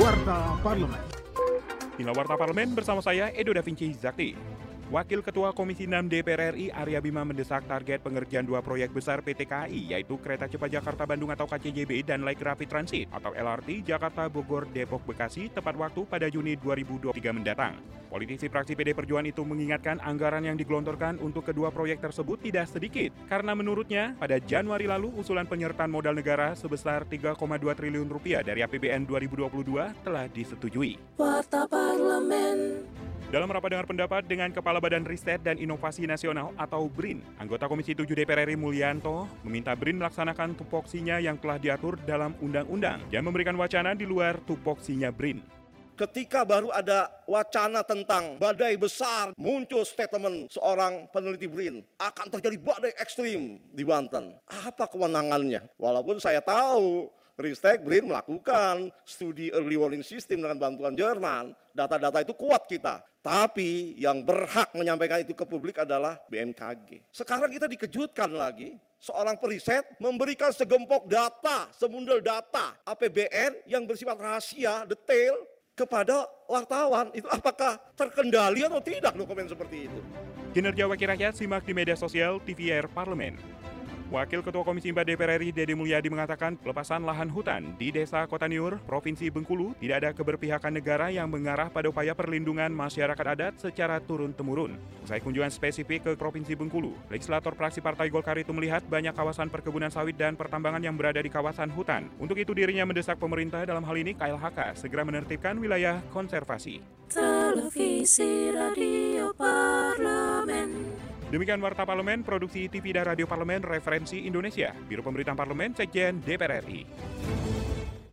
Warta Parlemen. Inilah Warta Parlemen bersama saya Edo Da Vinci Zakti. Wakil Ketua Komisi 6 DPR RI Arya Bima mendesak target pengerjaan dua proyek besar PT KAI yaitu Kereta Cepat Jakarta Bandung atau KCJB dan Light Rapid Transit atau LRT Jakarta Bogor Depok Bekasi tepat waktu pada Juni 2023 mendatang. Politisi fraksi PD Perjuangan itu mengingatkan anggaran yang digelontorkan untuk kedua proyek tersebut tidak sedikit karena menurutnya pada Januari lalu usulan penyertaan modal negara sebesar 3,2 triliun rupiah dari APBN 2022 telah disetujui. Warta Parlemen. Dalam rapat dengar pendapat dengan Kepala Badan Riset dan Inovasi Nasional atau BRIN, anggota Komisi 7 DPR RI Mulyanto meminta BRIN melaksanakan tupoksinya yang telah diatur dalam undang-undang dan memberikan wacana di luar tupoksinya BRIN. Ketika baru ada wacana tentang badai besar, muncul statement seorang peneliti BRIN, akan terjadi badai ekstrim di Banten. Apa kewenangannya? Walaupun saya tahu Ristek BRIN melakukan studi early warning system dengan bantuan Jerman. Data-data itu kuat kita. Tapi yang berhak menyampaikan itu ke publik adalah BMKG. Sekarang kita dikejutkan lagi. Seorang periset memberikan segempok data, semundel data APBN yang bersifat rahasia, detail kepada wartawan. Itu apakah terkendali atau tidak dokumen seperti itu? Kinerja Wakil Rakyat simak di media sosial TVR Parlemen. Wakil Ketua Komisi 4 DPR RI Dede Mulyadi mengatakan pelepasan lahan hutan di Desa Kota Niur, Provinsi Bengkulu tidak ada keberpihakan negara yang mengarah pada upaya perlindungan masyarakat adat secara turun-temurun. Usai kunjungan spesifik ke Provinsi Bengkulu, legislator praksi Partai Golkar itu melihat banyak kawasan perkebunan sawit dan pertambangan yang berada di kawasan hutan. Untuk itu dirinya mendesak pemerintah dalam hal ini KLHK segera menertibkan wilayah konservasi. Televisi Radio. Demikian Warta Parlemen, produksi TV dan Radio Parlemen Referensi Indonesia, Biro Pemberitaan Parlemen, Sekjen DPR RI.